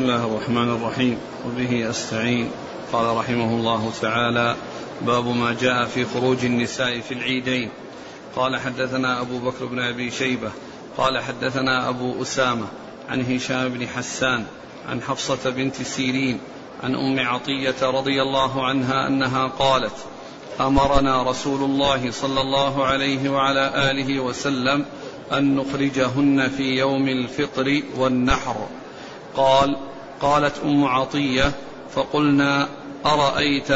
بسم الله الرحمن الرحيم وبه أستعين. قال رحمه الله تعالى باب ما جاء في خروج النساء في العيدين. قال حدثنا أبو بكر بن أبي شيبة. قال حدثنا أبو أسامة عن هشام بن حسان عن حفصة بنت سيرين عن أم عطية رضي الله عنها أنها قالت أمرنا رسول الله صلى الله عليه وعلى آله وسلم أن نخرجهن في يوم الفطر والنحر. قال قالت أم عطية فقلنا أرأيت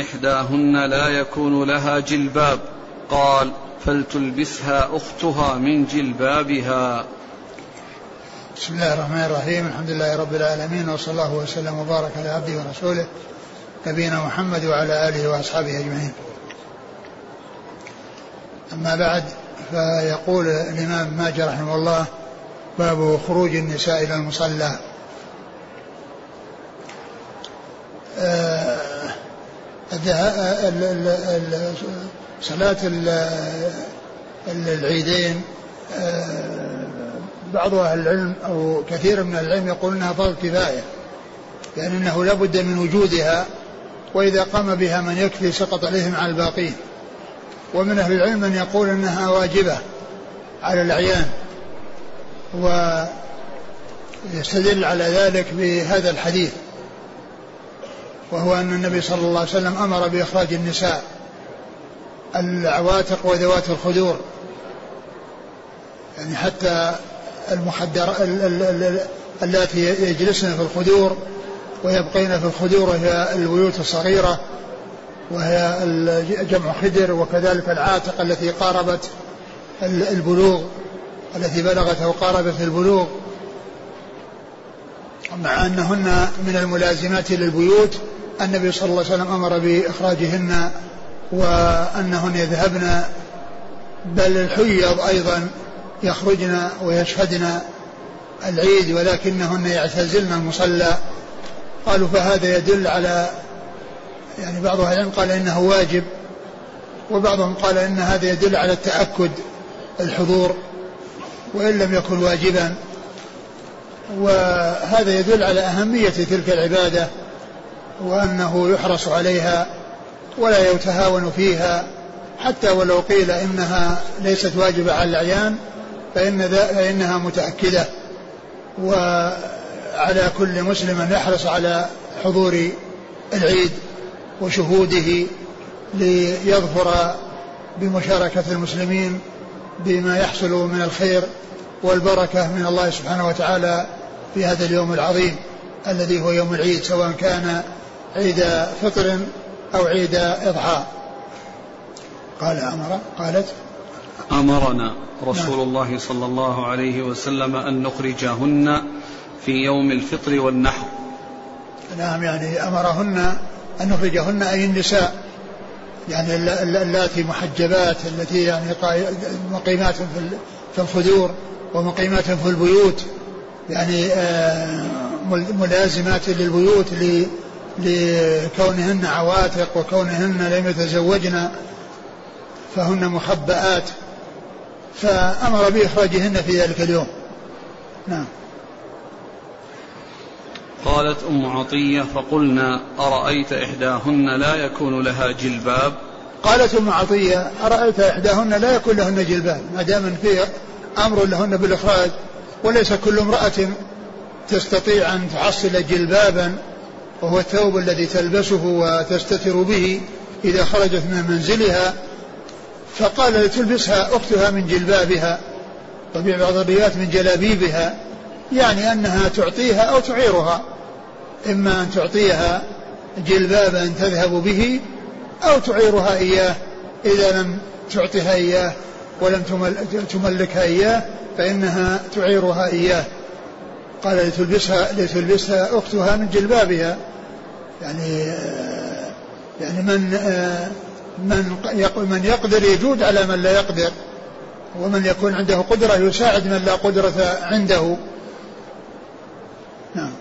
إحداهن لا يكون لها جلباب؟ قال فلتلبسها أختها من جلبابها. بسم الله الرحمن الرحيم الحمد لله رب العالمين وصلى الله وسلم وبارك على عبده ورسوله نبينا محمد وعلى آله وأصحابه أجمعين. أما بعد فيقول الإمام ماجد رحمه الله باب خروج النساء إلى المصلى. آه، صلاة العيدين آه، بعض أهل العلم أو كثير من العلم يقول أنها فرض كفاية لأن أنه لابد من وجودها وإذا قام بها من يكفي سقط عليهم على الباقين. ومن أهل العلم من يقول أنها واجبة على الأعيان. ويستدل على ذلك بهذا الحديث وهو أن النبي صلى الله عليه وسلم أمر بإخراج النساء العواتق وذوات الخدور يعني حتى المحدر اللاتي يجلسن في الخدور ويبقين في الخدور وهي البيوت الصغيرة وهي جمع خدر وكذلك العاتق التي قاربت البلوغ. التي بلغت أو قاربت البلوغ مع أنهن من الملازمات للبيوت النبي صلى الله عليه وسلم أمر بإخراجهن وأنهن يذهبن بل الحيض أيضا يخرجن ويشهدن العيد ولكنهن يعتزلن المصلى. قالوا فهذا يدل على يعني بعض أهل العلم قال إنه واجب وبعضهم قال إن هذا يدل على التأكد الحضور. وإن لم يكن واجبا. وهذا يدل على أهمية تلك العبادة وأنه يحرص عليها ولا يتهاون فيها. حتى ولو قيل إنها ليست واجبة على الأعيان فإن فإنها متأكدة. وعلى كل مسلم أن يحرص على حضور العيد وشهوده ليظفر بمشاركة المسلمين بما يحصل من الخير والبركة من الله سبحانه وتعالى في هذا اليوم العظيم الذي هو يوم العيد سواء كان عيد فطر أو عيد إضحى. قال أمر قالت أمرنا رسول نعم. الله صلى الله عليه وسلم أن نخرجهن في يوم الفطر والنحر. نعم يعني أمرهن أن نخرجهن أي النساء. يعني اللاتي محجبات التي يعني مقيمات في الخدور ومقيمات في البيوت يعني آه، ملازمات للبيوت لكونهن عواتق وكونهن لم يتزوجن فهن محبآت فأمر بإخراجهن في ذلك اليوم. نعم. قالت أم عطية فقلنا أرأيت إحداهن لا يكون لها جلباب؟ قالت أم عطية أرأيت إحداهن لا يكون لهن جلباب ما دام في أمر لهن بالإخراج وليس كل امرأة تستطيع أن تحصل جلبابا وهو الثوب الذي تلبسه وتستتر به إذا خرجت من منزلها. فقال لتلبسها أختها من جلبابها وبيع بعض الروايات من جلابيبها يعني أنها تعطيها أو تعيرها. إما أن تعطيها جلبابا تذهب به أو تعيرها إياه. إذا لم تعطها إياه ولم تملكها إياه فإنها تعيرها إياه. قال لتلبسها لتلبسها أختها من جلبابها. يعني يعني من من من يقدر يجود على من لا يقدر ومن يكون عنده قدرة يساعد من لا قدرة عنده. نعم.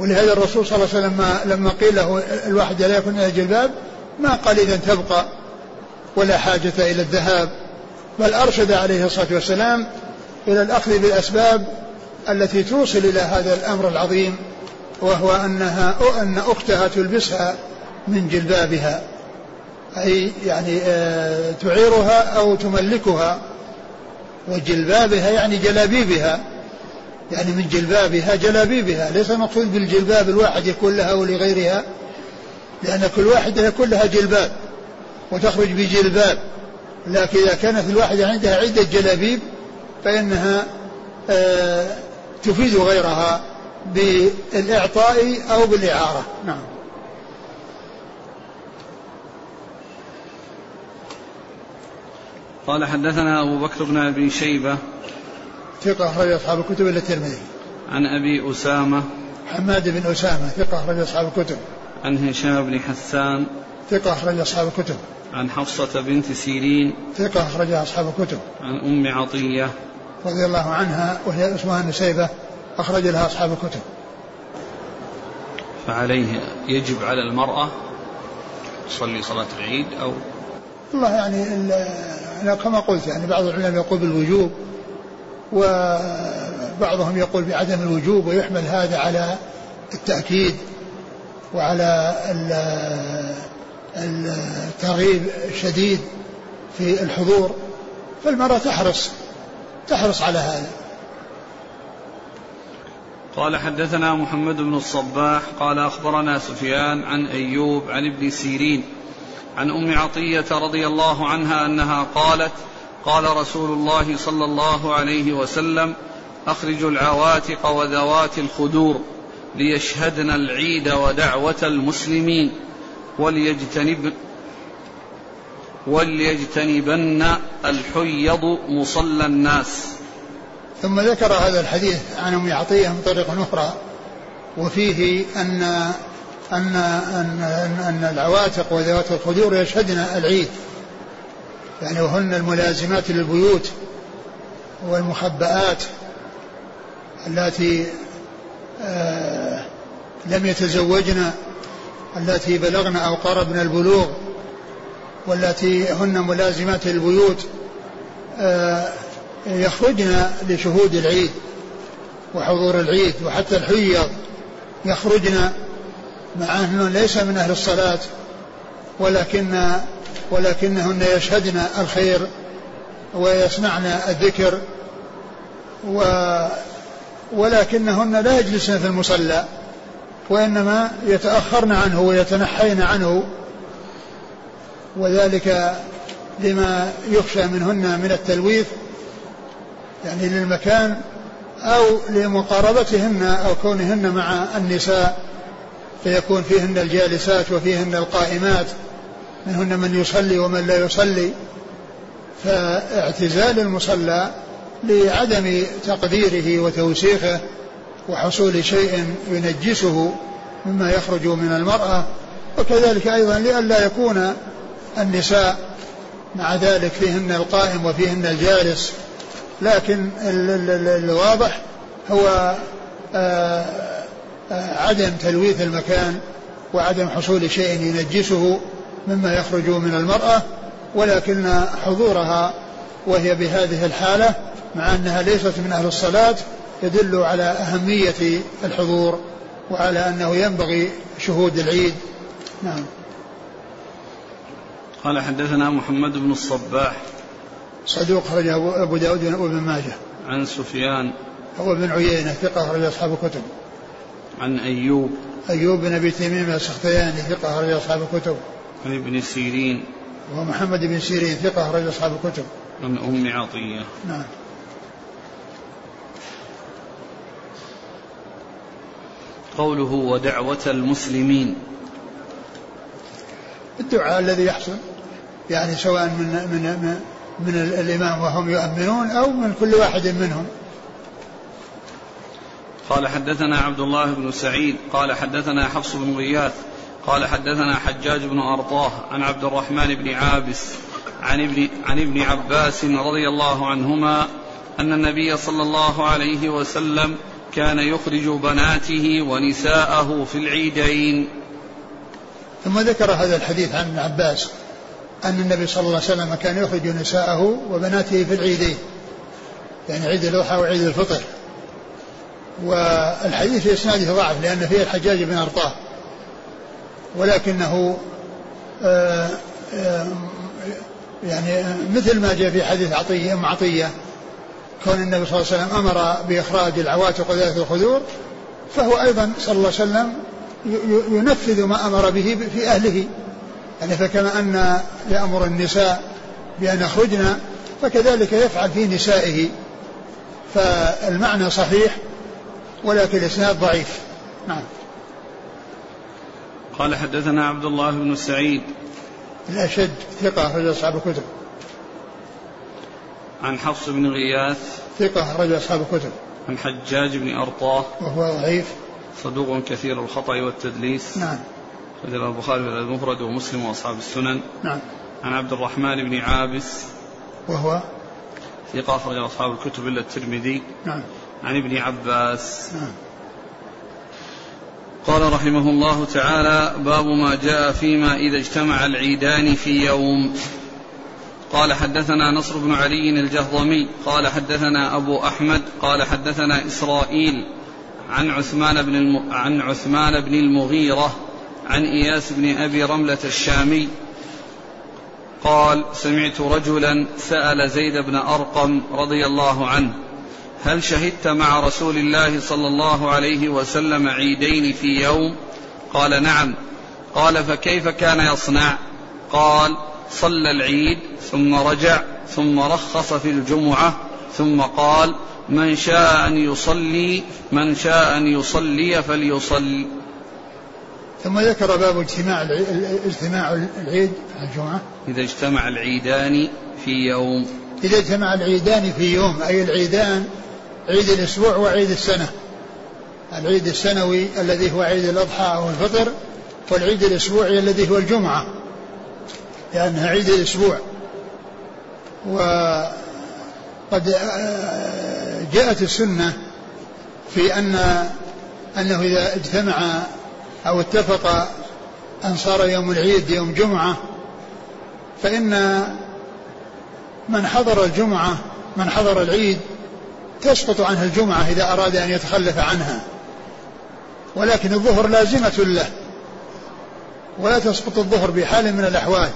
ولهذا الرسول صلى الله عليه وسلم لما قيل له الواحد لا يكون إلى جلباب ما قال إذا تبقى ولا حاجة إلى الذهاب. بل أرشد عليه الصلاة والسلام إلى الأخذ بالأسباب التي توصل إلى هذا الأمر العظيم وهو أنها أن أختها تلبسها من جلبابها أي يعني آه، تعيرها أو تملكها وجلبابها يعني جلابيبها. يعني من جلبابها جلابيبها. ليس المقصود بالجلباب الواحد يكون لها ولغيرها لأن كل واحدة يكون لها جلباب وتخرج بجلباب. لكن إذا كانت الواحدة عندها عدة جلابيب فإنها آه تفيد غيرها بالإعطاء أو بالإعارة. نعم. قال حدثنا أبو بكر بن أبي شيبة ثقة أخرج أصحاب الكتب إلا الترمذي. عن أبي أسامة. حماد بن أسامة ثقة أخرج أصحاب الكتب. عن هشام بن حسان. ثقة أخرج أصحاب الكتب. عن حفصة بنت سيرين. ثقة أخرجها أصحاب الكتب. عن أم عطية. رضي الله عنها وهي اسمها نسيبة أخرج لها أصحاب الكتب. فعليه يجب على المرأة تصلي صلاة العيد أو والله يعني كما قلت يعني بعض العلماء يقول بالوجوب وبعضهم يقول بعدم الوجوب ويحمل هذا على التأكيد وعلى الترغيب الشديد في الحضور فالمرأة تحرص تحرص على هذا. قال حدثنا محمد بن الصباح قال أخبرنا سفيان عن أيوب عن ابن سيرين عن أم عطية رضي الله عنها أنها قالت قال رسول الله صلى الله عليه وسلم أخرجوا العواتق وذوات الخدور ليشهدن العيد ودعوة المسلمين وليجتنب وليجتنبن الحيض مصلى الناس. ثم ذكر هذا الحديث عن عطية من طريق أخرى وفيه ان ان ان, أن العواتق وذوات الخدور يشهدن العيد. يعني وهن الملازمات للبيوت والمخبآت التي آه لم يتزوجن التي بلغن أو قربن البلوغ والتي هن ملازمات البيوت آه يخرجن لشهود العيد وحضور العيد وحتى الحيض يخرجن مع أنه ليس من أهل الصلاة ولكن ولكنهن يشهدن الخير ويسمعن الذكر و ولكنهن لا يجلسن في المصلى وإنما يتأخرن عنه ويتنحين عنه وذلك لما يخشى منهن من التلويث يعني للمكان أو لمقاربتهن أو كونهن مع النساء فيكون فيهن الجالسات وفيهن القائمات. منهن من يصلي ومن لا يصلي. فاعتزال المصلى لعدم تقديره وتوسيخه وحصول شيء ينجسه مما يخرج من المرأة وكذلك أيضا لئلا يكون النساء مع ذلك فيهن القائم وفيهن الجالس. لكن الواضح هو آه، آه، عدم تلويث المكان وعدم حصول شيء ينجسه مما يخرج من المرأة ولكن حضورها وهي بهذه الحالة مع أنها ليست من أهل الصلاة يدل على أهمية الحضور وعلى أنه ينبغي شهود العيد. نعم. قال حدثنا محمد بن الصباح. صدوق خرج أبو داود وابن ماجه. عن سفيان. هو بن عيينة ثقة خرج أصحاب الكتب. عن أيوب. أيوب بن أبي تميم السختياني ثقة خرج أصحاب الكتب. عن ابن سيرين. وهو محمد بن سيرين ثقة خرج أصحاب الكتب. عن أم عطية. نعم. قوله ودعوة المسلمين. الدعاء الذي يحصل يعني سواء من من من, من الإمام وهم يؤمنون أو من كل واحد منهم. قال حدثنا عبد الله بن سعيد قال حدثنا حفص بن غياث قال حدثنا حجاج بن أرطاه عن عبد الرحمن بن عابس عن ابن, عن ابن عباس رضي الله عنهما أن النبي صلى الله عليه وسلم كان يخرج بناته ونساءه في العيدين. ثم ذكر هذا الحديث عن عباس أن النبي صلى الله عليه وسلم كان يخرج نساءه وبناته في العيدين يعني عيد الأضحى وعيد الفطر. والحديث في إسناده ضعف لأن فيه الحجاج بن أرطاه. ولكنه آه، آه، يعني مثل ما جاء في حديث عطية أم عطية كون النبي صلى الله عليه وسلم أمر بإخراج العواتق وذات الخدور فهو أيضا صلى الله عليه وسلم ينفذ ما أمر به في أهله. يعني فكما أن يأمر النساء بأن يخرجن فكذلك يفعل في نسائه. فالمعنى صحيح ولكن الإسناد ضعيف. نعم. قال حدثنا عبد الله بن سعيد. الأشد ثقة رجل أصحاب الكتب. عن حفص بن غياث. ثقة رجل أصحاب الكتب. عن حجاج بن أرطاة. وهو ضعيف. صدوق كثير الخطأ والتدليس. نعم. رجل البخاري في المفرد ومسلم وأصحاب السنن. نعم. عن عبد الرحمن بن عابس. وهو؟ ثقة أخرج أصحاب الكتب إلا الترمذي. نعم. عن ابن عباس. نعم. قال رحمه الله تعالى باب ما جاء فيما إذا اجتمع العيدان في يوم. قال حدثنا نصر بن علي الجهضمي. قال حدثنا أبو أحمد. قال حدثنا إسرائيل عن عثمان بن الم... عن عثمان بن المغيرة عن إياس بن أبي رملة الشامي. قال سمعت رجلا سأل زيد بن أرقم رضي الله عنه هل شهدت مع رسول الله صلى الله عليه وسلم عيدين في يوم؟ قال نعم. قال فكيف كان يصنع؟ قال صلى العيد ثم رجع ثم رخص في الجمعة ثم قال من شاء أن يصلي من شاء أن يصلي فليصل ثم ذكر باب اجتماع اجتماع العيد الجمعة. إذا اجتمع العيدان في يوم. إذا اجتمع العيدان في يوم أي العيدان عيد الأسبوع وعيد السنة. العيد السنوي الذي هو عيد الأضحى أو الفطر والعيد الأسبوعي الذي هو الجمعة لأنها عيد الأسبوع. وقد جاءت السنة في أن أنه إذا اجتمع أو اتفق أن صار يوم العيد يوم جمعة فإن من حضر الجمعة من حضر العيد تسقط عنه الجمعة إذا أراد أن يتخلف عنها. ولكن الظهر لازمة له. ولا تسقط الظهر بحال من الأحوال.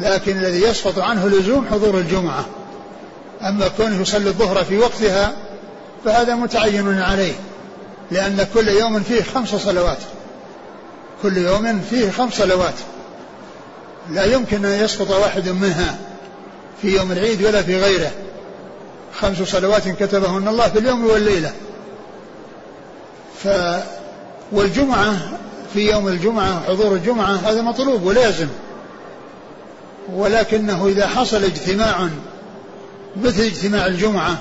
لكن الذي يسقط عنه لزوم حضور الجمعة. أما كونه يصلي الظهر في وقتها فهذا متعين عليه. لأن كل يوم فيه خمس صلوات. كل يوم فيه خمس صلوات. لا يمكن أن يسقط واحد منها في يوم العيد ولا في غيره. خمس صلوات كتبهن الله في اليوم والليلة. ف والجمعة في يوم الجمعة حضور الجمعة هذا مطلوب ولازم. ولكنه إذا حصل اجتماع مثل اجتماع الجمعة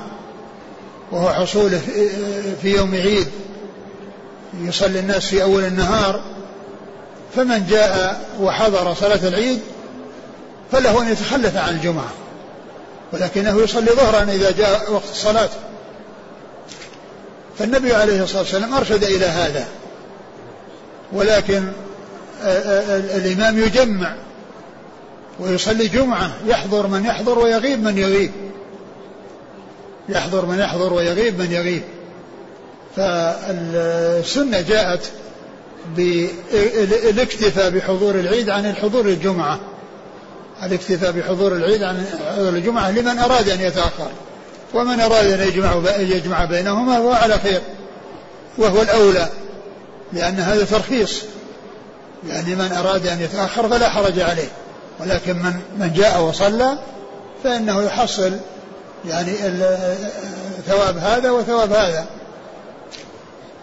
وهو حصوله في يوم عيد يصلي الناس في أول النهار فمن جاء وحضر صلاة العيد فله أن يتخلف عن الجمعة. ولكنه يصلي ظهرا إذا جاء وقت الصلاة. فالنبي عليه الصلاة والسلام أرشد إلى هذا. ولكن الإمام يجمع ويصلي جمعة يحضر من يحضر ويغيب من يغيب. يحضر من يحضر ويغيب من يغيب. فالسنة جاءت بالاكتفاء بحضور العيد عن الحضور الجمعة. الاكتفاء بحضور العيد عن حضور الجمعة. لمن أراد أن يتأخر؟ ومن أراد أن يجمع يجمع بينهما فهو على خير. وهو الأولى لأن هذا ترخيص. يعني من أراد أن يتأخر فلا حرج عليه. ولكن من من جاء وصلى فإنه يحصل يعني ثواب هذا وثواب هذا.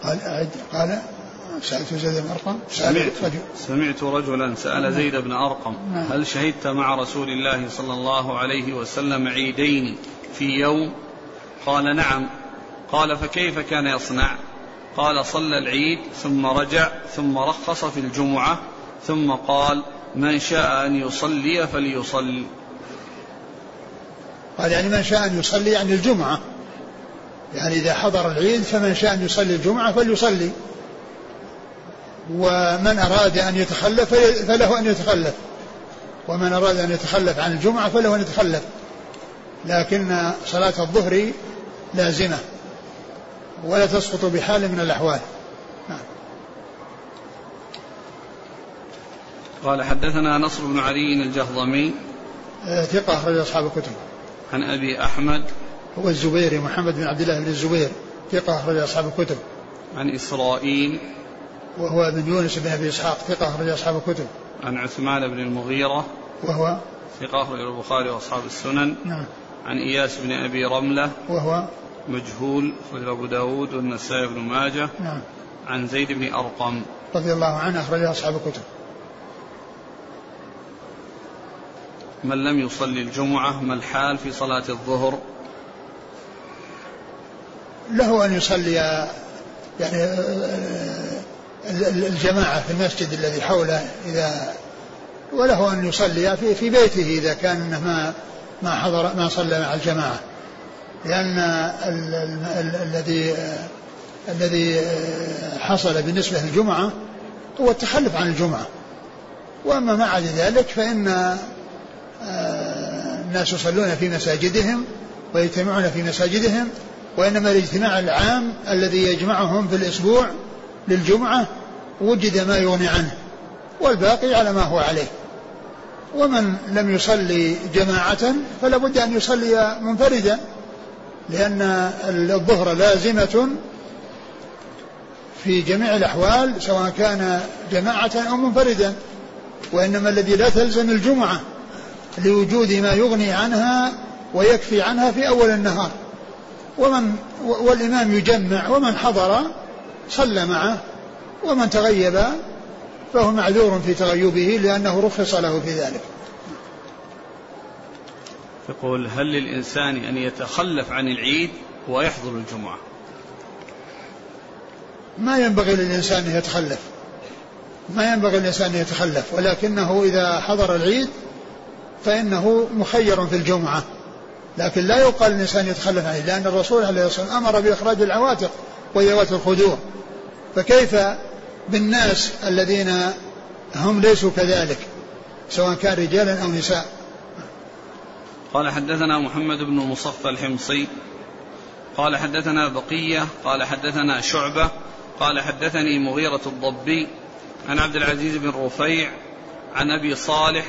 قال قال سألت زيد بن أرقم؟ سمعت. رجل سمعت رجلا سأل نعم. زيد بن أرقم نعم. هل شهدت مع رسول الله صلى الله عليه وسلم عيدين في يوم؟ قال نعم. قال فكيف كان يصنع؟ قال صلى العيد ثم رجع ثم رخص في الجمعة ثم قال من شاء أن يصلي فليصل قال يعني من شاء أن يصلي يعني الجمعة. يعني إذا حضر العيد فمن شاء أن يصلي الجمعة فليصلي. ومن أراد أن يتخلف فله أن يتخلف. ومن أراد أن يتخلف عن الجمعة فله أن يتخلف. لكن صلاة الظهر لازمة. ولا تسقط بحال من الأحوال. نعم. قال حدثنا نصر بن علي الجهضمي. آه، ثقة أخرج أصحاب الكتب. عن أبي أحمد. هو الزبيري محمد بن عبد الله بن الزبير. ثقة أخرج أصحاب الكتب. عن إسرائيل. وهو ابن يونس بن أبي إسحاق ثقة أخرج أصحاب الكتب. عن عثمان بن المغيرة وهو؟ ثقة أخرج البخاري وأصحاب السنن. نعم. عن إياس بن أبي رملة وهو؟ مجهول أخرج أبو داود والنسائي بن ماجه. نعم. عن زيد بن أرقم. رضي الله عنه أخرج أصحاب الكتب. من لم يصلي الجمعة ما الحال في صلاة الظهر؟ له أن يصلي يعني الجماعة في المسجد الذي حوله إذا وله أن يصلي في في بيته إذا كان ما ما حضر ما صلى مع الجماعة. لأن الذي الذي حصل بالنسبة للجمعة هو التخلف عن الجمعة. وأما ما عدا ذلك فإن آه، الناس يصلون في مساجدهم ويجتمعون في مساجدهم وإنما الاجتماع العام الذي يجمعهم في الأسبوع للجمعة وجد ما يغني عنه والباقي على ما هو عليه. ومن لم يصلي جماعة فلا بد أن يصلي منفردا لأن الظهر لازمة في جميع الأحوال سواء كان جماعة أو منفردا وإنما الذي لا تلزم الجمعة لوجود ما يغني عنها ويكفي عنها في أول النهار. ومن والإمام يجمع ومن حضر صلى معه ومن تغيب فهو معذور في تغيبه لأنه رخص له في ذلك. يقول هل للإنسان أن يتخلف عن العيد ويحضر الجمعة؟ ما ينبغي للإنسان أن يتخلف. ما ينبغي للإنسان أن يتخلف ولكنه إذا حضر العيد فإنه مخير في الجمعة. لكن لا يقال الإنسان يتخلف عنه لأن الرسول عليه الصلاة والسلام أمر بإخراج العواتق وذوات الخدور. فكيف بالناس الذين هم ليسوا كذلك سواء كان رجالا أو نساء؟ قال حدثنا محمد بن مصفى الحمصي قال حدثنا بقية قال حدثنا شعبة قال حدثني مغيرة الضبي عن عبد العزيز بن رفيع عن أبي صالح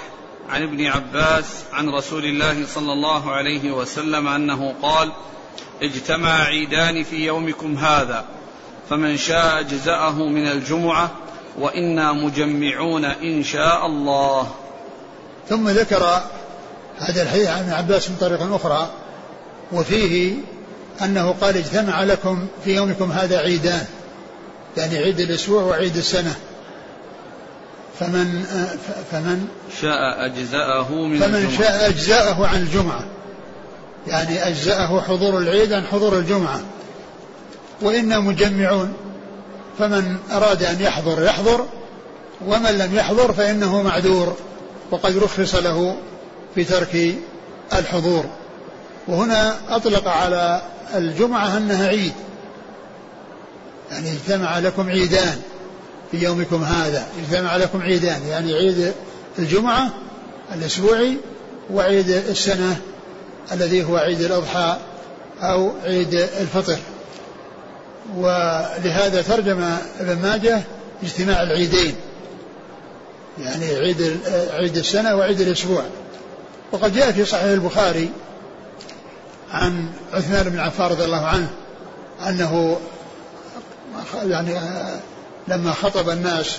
عن ابن عباس عن رسول الله صلى الله عليه وسلم أنه قال اجتمع عيدان في يومكم هذا. فمن شاء اجزاه من الجمعة وإنا مجمعون إن شاء الله. ثم ذكر هذا الحديث عن ابن عباس من طريق أخرى وفيه أنه قال اجتمع لكم في يومكم هذا عيدان يعني عيد الأسبوع وعيد السنة. فمن فمن شاء أجزأه من فمن الجمعة. شاء أجزأه عن الجمعة يعني أجزأه حضور العيد عن حضور الجمعة. وإنا مجمعون. فمن أراد أن يحضر يحضر ومن لم يحضر فإنه معذور وقد رخص له في ترك الحضور. وهنا أطلق على الجمعة أنها عيد. يعني اجتمع لكم عيدان في يومكم هذا. اجتمع لكم عيدان يعني عيد الجمعة الأسبوعي وعيد السنة الذي هو عيد الأضحى أو عيد الفطر. ولهذا ترجم ابن ماجه اجتماع العيدين. يعني عيد عيد السنة وعيد الأسبوع. وقد جاء في صحيح البخاري عن عثمان بن عفان رضي الله عنه أنه يعني لما خطب الناس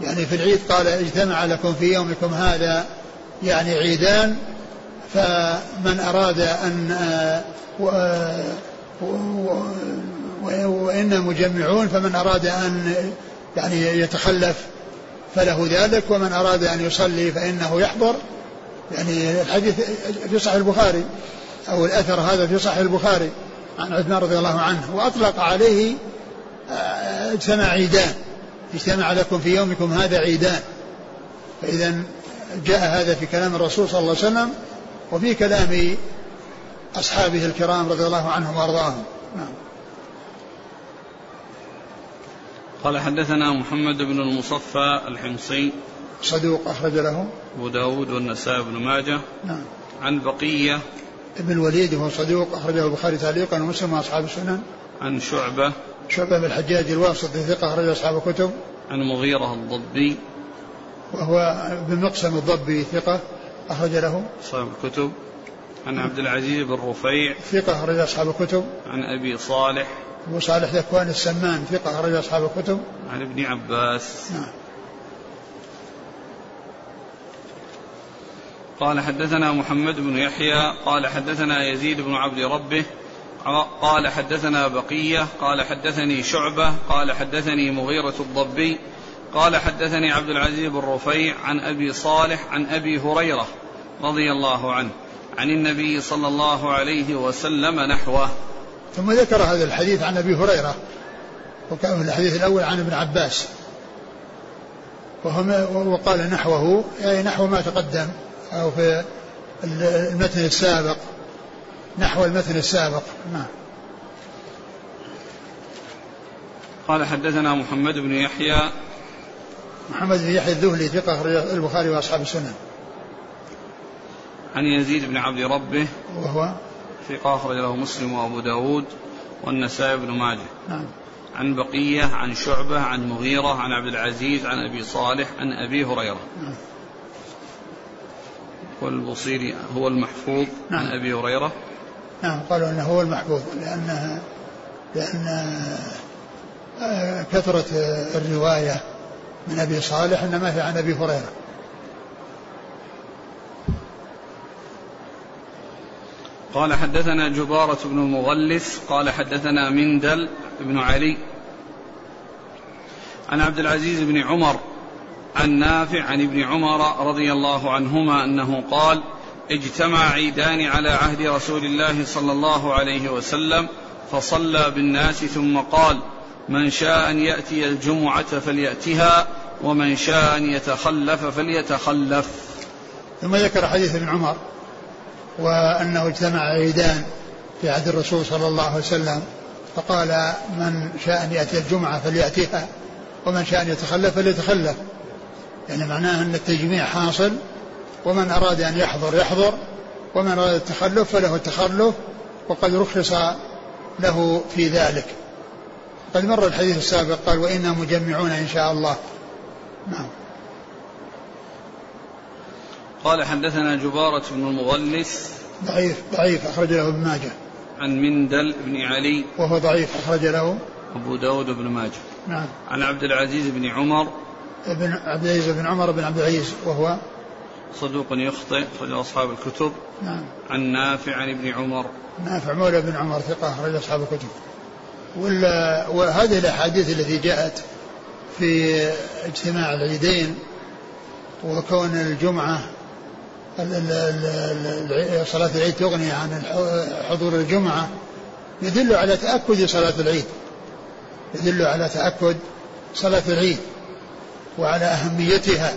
يعني في العيد قال اجتمع لكم في يومكم هذا يعني عيدان فمن أراد أن وإنا مجمعون فمن أراد أن يعني يتخلف فله ذلك ومن أراد أن يصلي فإنه يحضر. يعني الحديث في صحيح البخاري أو الأثر هذا في صحيح البخاري عن عثمان رضي الله عنه وأطلق عليه اجتمع عيدان. اجتمع لكم في يومكم هذا عيدان. فإذا جاء هذا في كلام الرسول صلى الله عليه وسلم وفي كلام أصحابه الكرام رضي الله عنهم وأرضاهم. نعم. قال حدثنا محمد بن المصفى الحمصي. صدوق أخرج له أبو داود والنسائي بن ماجه. نعم. عن بقية. ابن الوليد وهو صدوق أخرجه البخاري تعليقا ومسلم وأصحاب السنن. عن شعبة. شعبة بن الحجاج الواسطي ثقة أخرج أصحاب الكتب. عن مغيرة الضبي. وهو بن مقسم الضبي ثقة أخرج له. أصحاب الكتب. عن عبد العزيز بن رفيع. ثقة أخرج أصحاب الكتب. عن أبي صالح. أبو صالح ذكوان السمان ثقة أخرج أصحاب الكتب. عن ابن عباس. نعم. قال حدثنا محمد بن يحيى قال حدثنا يزيد بن عبد ربه قال حدثنا بقية قال حدثني شعبة قال حدثني مغيرة الضبي قال حدثني عبد العزيز بن رفيع عن أبي صالح عن أبي هريرة رضي الله عنه عن النبي صلى الله عليه وسلم نحوه. ثم ذكر هذا الحديث عن أبي هريرة وكان الحديث الأول عن ابن عباس. وقال نحوه أي نحو ما تقدم أو في المتن السابق. نحو المتن السابق نعم. قال حدثنا محمد بن يحيى. محمد بن يحيى الذهلي ثقة البخاري وأصحاب السنن عن يزيد بن عبد ربه. وهو ثقة أخرج له مسلم وأبو داود والنسائي بن ماجه. نعم. عن بقية عن شعبة عن مغيرة عن عبد العزيز عن أبي صالح عن أبي هريرة. نعم. والبصيري هو المحفوظ نعم. عن أبي هريرة. نعم قالوا أنه هو المحفوظ لأنها لأن آه، كثرة الرواية من أبي صالح إنما هي عن أبي هريرة. قال حدثنا جبارة بن المغلس قال حدثنا مندل بن علي عن عبد العزيز بن عمر عن نافع عن ابن عمر رضي الله عنهما أنه قال اجتمع عيدان على عهد رسول الله صلى الله عليه وسلم فصلى بالناس ثم قال من شاء أن يأتي الجمعة فليأتها ومن شاء أن يتخلف فليتخلف. ثم ذكر حديث ابن عمر. وأنه اجتمع عيدان في عهد الرسول صلى الله عليه وسلم فقال من شاء ان يأتي الجمعة فليأتيها ومن شاء ان يتخلف فليتخلف يعني معناه أن التجميع حاصل ومن أراد أن يحضر يحضر ومن أراد التخلف فله التخلف وقد رخص له في ذلك. قد مر الحديث السابق قال وإنا مجمعون إن شاء الله. نعم. قال حدثنا جبارة بن المغلس ضعيف ضعيف أخرج له ابن ماجه. عن مندل بن علي وهو ضعيف أخرج له أبو داود بن ماجه. نعم. عن عبد العزيز بن عمر ابن عبد العزيز بن عمر بن عبد العزيز وهو صدوق يخطئ أخرج أصحاب الكتب. نعم. عن نافع عن ابن عمر. نافع مولى بن عمر ثقة أخرج أصحاب الكتب. وهذه الأحاديث التي جاءت في اجتماع العيدين وكون الجمعة صلاة العيد تغني عن حضور الجمعة. يدل على تأكد صلاة العيد. يدل على تأكد صلاة العيد وعلى أهميتها.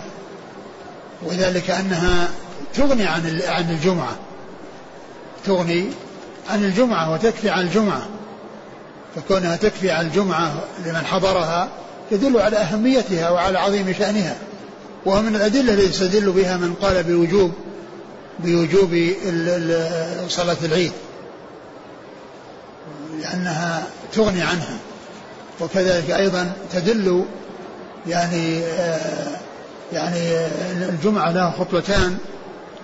وذلك أنها تغني عن عن الجمعة. تغني عن الجمعة وتكفي عن الجمعة. فكونها تكفي عن الجمعة لمن حضرها يدل على أهميتها وعلى عظيم شأنها. وهو من الأدلة التي يستدل بها من قال بوجوب بوجوب صلاة العيد لأنها تغني عنها وكذلك أيضا تدل يعني آه، يعني الجمعة لها خطبتان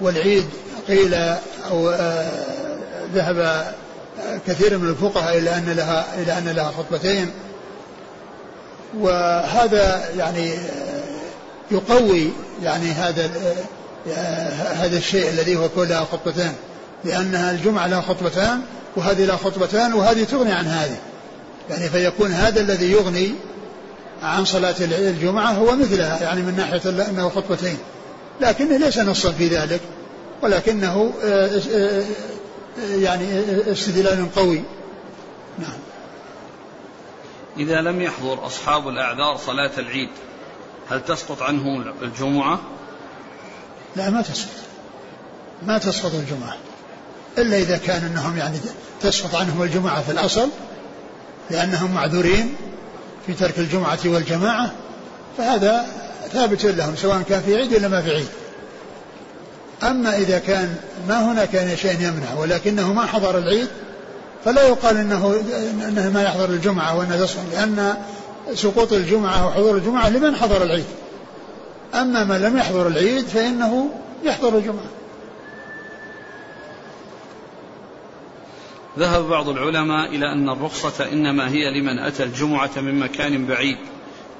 والعيد قيل أو آه، ذهب كثير من الفقهاء إلى أن لها إلى أن لها خطبتين وهذا يعني آه، يقوي يعني هذا هذا الشيء الذي هو كون لها خطبتان. لأنها الجمعة لها خطبتان وهذه لها خطبتان وهذه تغني عن هذه. يعني فيكون هذا الذي يغني عن صلاة الجمعة هو مثلها يعني من ناحية أنه خطبتين. لكنه ليس نصا في ذلك ولكنه آه، آه، يعني استدلال قوي. نعم. إذا لم يحضر أصحاب الأعذار صلاة العيد هل تسقط عنهم الجمعة؟ لا ما تسقط ما تسقط الجمعة. إلا إذا كان أنهم يعني تسقط عنهم الجمعة في الأصل لأنهم معذورين في ترك الجمعة والجماعة فهذا ثابت لهم سواء كان في عيد ولا ما في عيد. أما إذا كان ما هناك شيء يمنع ولكنه ما حضر العيد فلا يقال إنه إنه ما يحضر الجمعة وأنه لأن سقوط الجمعة وحضور الجمعة لمن حضر العيد. أما من لم يحضر العيد فإنه يحضر الجمعة. ذهب بعض العلماء إلى أن الرخصة إنما هي لمن أتى الجمعة من مكان بعيد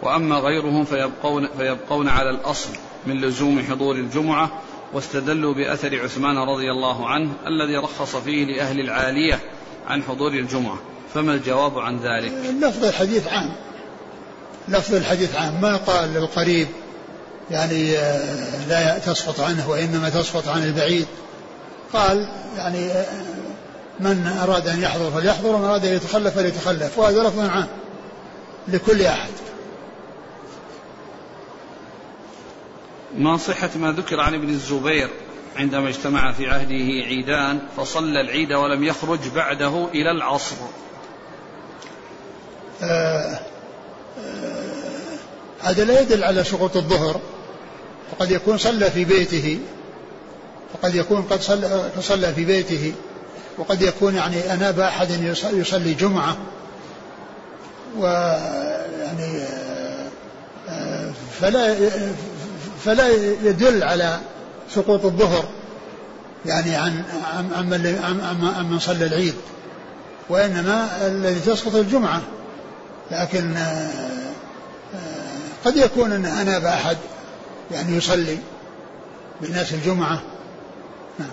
وأما غيرهم فيبقون, فيبقون على الأصل من لزوم حضور الجمعة واستدلوا بأثر عثمان رضي الله عنه الذي رخص فيه لأهل العالية عن حضور الجمعة. فما الجواب عن ذلك؟ لفظ الحديث عام. لفظ الحديث عام. ما قال للقريب يعني آه، لا تسقط عنه وإنما تسقط عن البعيد. قال يعني آه، من أراد أن يحضر فليحضر ومن أراد أن يتخلف فليتخلف. وهذا لفظ عام لكل أحد. ما صحة ما ذكر عن ابن الزبير عندما اجتمع في عهده عيدان فصلى العيد ولم يخرج بعده إلى العصر. آه آه هذا لا يدل على سقوط الظهر. وقد يكون صلى في بيته وقد يكون قد صلى, صلى في بيته وقد يكون يعني أناب أحد يصلي جمعة ويعني فلا فلا يدل على سقوط الظهر يعني عن عن من عن من صلى العيد وإنما الذي تسقط الجمعة لكن قد يكون أن أناب أحد يعني يصلي بالناس الجمعة. نعم.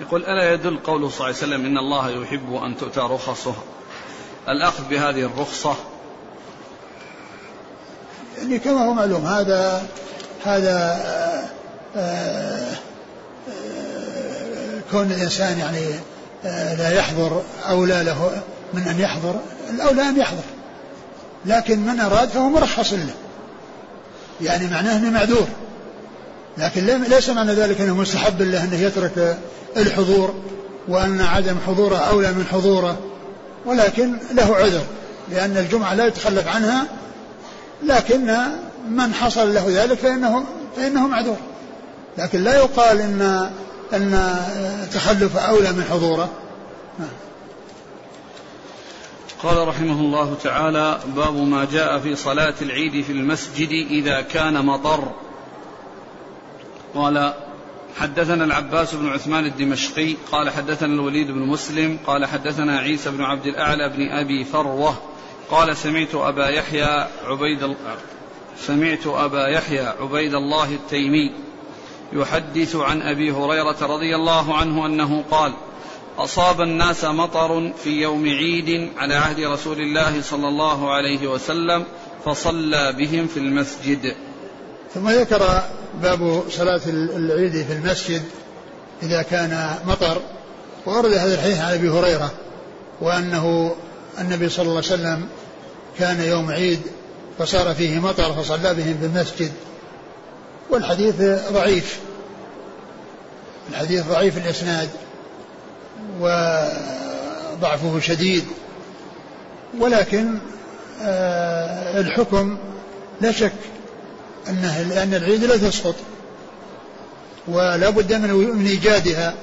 يقول ألا يدل قوله صلى الله عليه وسلم إن الله يحب أن تؤتى رخصه؟ الأخذ بهذه الرخصة؟ يعني كما هو معلوم هذا هذا آآ آه، آآ آه، كون الإنسان يعني آه، لا يحضر أولى له من أن يحضر الأولى أن يحضر لكن من أراد فهو مرخص له. يعني معناه أنه معذور. لكن ليس معنى ذلك أنه مستحب له أنه يترك الحضور وأن عدم حضوره أولى من حضوره. ولكن له عذر لأن الجمعة لا يتخلف عنها. لكن من حصل له ذلك فإنه فإنه معذور. لكن لا يقال إن أن تخلف أولى من حضوره. قال رحمه الله تعالى باب ما جاء في صلاة العيد في المسجد إذا كان مطر. قال حدثنا العباس بن عثمان الدمشقي قال حدثنا الوليد بن مسلم قال حدثنا عيسى بن عبد الأعلى بن أبي فروة قال سمعت أبا يحيى عبيد سمعت أبا يحيى عبيد الله التيمي يحدث عن أبي هريرة رضي الله عنه أنه قال أصاب الناس مطر في يوم عيد على عهد رسول الله صلى الله عليه وسلم فصلى بهم في المسجد. ثم ذكر باب صلاة العيد في المسجد إذا كان مطر وأورد هذا الحديث عن أبي هريرة وأنه النبي صلى الله عليه وسلم كان يوم عيد فصار فيه مطر فصلى بهم في المسجد. والحديث ضعيف الحديث ضعيف الإسناد. وضعفه شديد. ولكن آه، الحكم لا شك أنه لأن العيد لا تسقط. ولا بد من من إيجادها.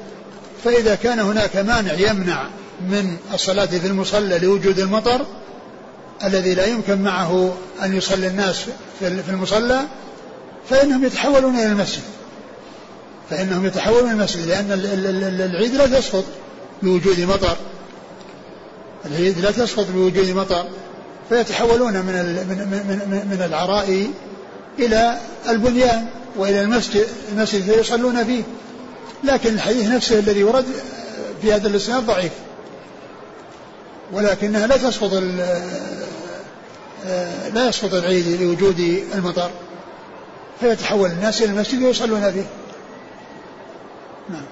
فإذا كان هناك مانع يمنع من الصلاة في المصلى لوجود المطر الذي لا يمكن معه أن يصلي الناس في المصلى فإنهم يتحولون إلى المسجد. فإنهم يتحولون إلى المسجد لأن العيد لا تسقط. بوجود مطر. العيد لا تسقط بوجود مطر فيتحولون من من من, من العراء إلى البنيان وإلى المسجد المسجد فيصلون فيه. لكن الحديث نفسه الذي ورد في هذا الإسناد ضعيف. ولكنها لا تسقط لا يسقط العيد لوجود المطر. فيتحول الناس إلى المسجد ويصلون فيه. نعم.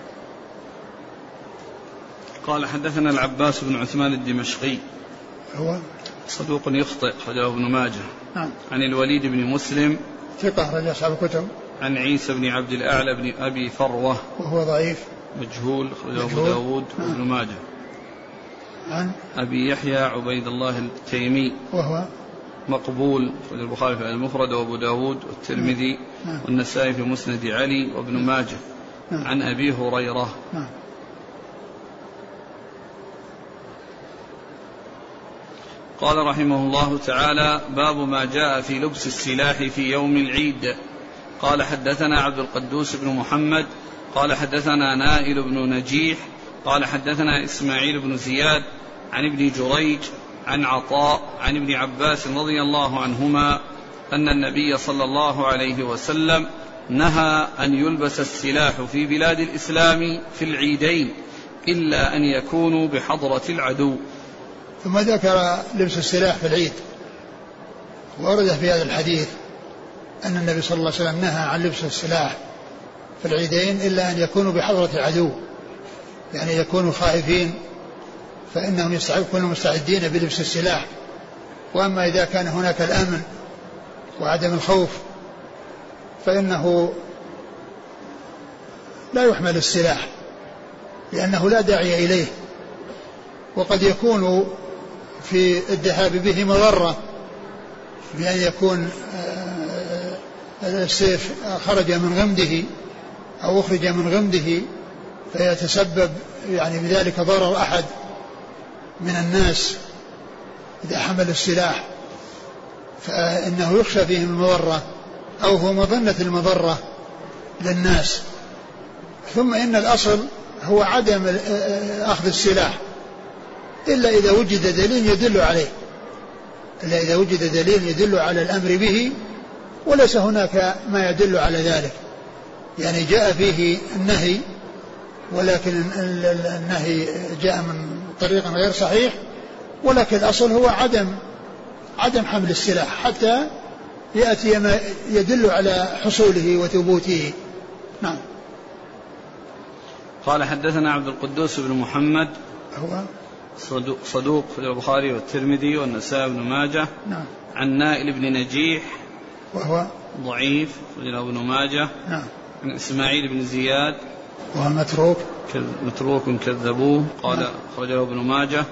قال حدثنا العباس بن عثمان الدمشقي. هو؟ صدوق يخطئ خرجه ابن ماجه. نعم. عن الوليد بن مسلم. ثقة رجع أصحاب الكتب. عن عيسى بن عبد الأعلى بن أبي فروة. وهو ضعيف. مجهول أخرجه أبو داود نعم. وابن ماجه. عن؟ أبي يحيى عبيد الله التيمي. وهو؟ مقبول البخاري في المفرد وأبو داود والترمذي نعم. والنسائي في مسند علي وابن نعم. ماجه. نعم. عن أبي هريرة. نعم. قال رحمه الله تعالى باب ما جاء في لبس السلاح في يوم العيد. قال حدثنا عبد القدوس بن محمد قال حدثنا نائل بن نجيح قال حدثنا إسماعيل بن زياد عن ابن جريج عن عطاء عن ابن عباس رضي الله عنهما أن النبي صلى الله عليه وسلم نهى أن يلبس السلاح في بلاد الإسلام في العيدين إلا أن يكونوا بحضرة العدو. ثم ذكر لبس السلاح في العيد ورد في هذا الحديث أن النبي صلى الله عليه وسلم نهى عن لبس السلاح في العيدين إلا أن يكونوا بحضرة العدو يعني يكونوا خائفين فإنهم يكونوا مستعدين بلبس السلاح. وأما إذا كان هناك الأمن وعدم الخوف فإنه لا يحمل السلاح لأنه لا داعي إليه وقد يكون في الذهاب به مضرة بأن يكون آه، السيف خرج من غمده أو أخرج من غمده فيتسبب يعني بذلك ضرر أحد من الناس إذا حمل السلاح. فإنه يخشى فيه المضرة أو هو مظنة المضرة للناس. ثم إن الأصل هو عدم آه، آه، أخذ السلاح. إلا إذا وجد دليل يدل عليه. إلا إذا وجد دليل يدل على الأمر به وليس هناك ما يدل على ذلك. يعني جاء فيه النهي ولكن النهي جاء من طريق غير صحيح ولكن الأصل هو عدم عدم حمل السلاح حتى يأتي ما يدل على حصوله وثبوته. نعم. قال حدثنا عبد القدوس بن محمد. هو؟ صدوق في البخاري والترمذي والنسائي بن ماجه. نعم. عن نائل بن نجيح. وهو؟ ضعيف رجل ابن ماجه. نعم. عن إسماعيل بن زياد. وهو متروك؟ متروك كذبوه. قال نعم. ابن ماجه.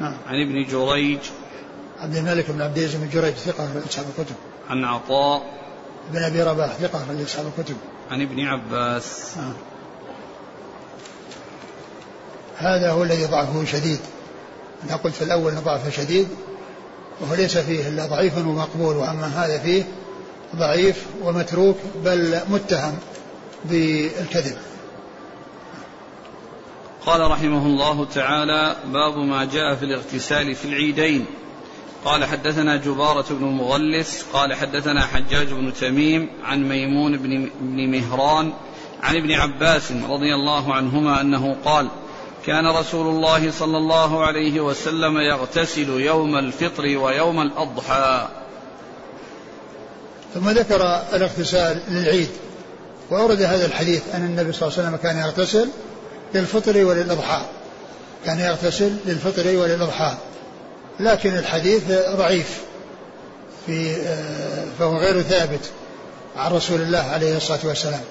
نعم. عن ابن جريج. عبد الملك بن عبد العزيز بن جريج ثقة في أصحاب الكتب. عن عطاء. بن أبي رباح ثقة في أصحاب الكتب. عن ابن عباس. نعم. هذا هو الذي ضعفه شديد. أنا قلت في الأول أن ضعفه شديد وهو ليس فيه إلا ضعيف ومقبول وأما هذا فيه ضعيف ومتروك بل متهم بالكذب. قال رحمه الله تعالى باب ما جاء في الاغتسال في العيدين. قال حدثنا جبارة بن المغلس قال حدثنا حجاج بن تميم عن ميمون بن مهران عن ابن عباس رضي الله عنهما أنه قال كان رسول الله صلى الله عليه وسلم يغتسل يوم الفطر ويوم الأضحى. ثم ذكر الاغتسال للعيد وأورد هذا الحديث أن النبي صلى الله عليه وسلم كان يغتسل للفطر وللأضحى. كان يغتسل للفطر وللأضحى. لكن الحديث ضعيف في فهو غير ثابت عن رسول الله عليه الصلاة والسلام.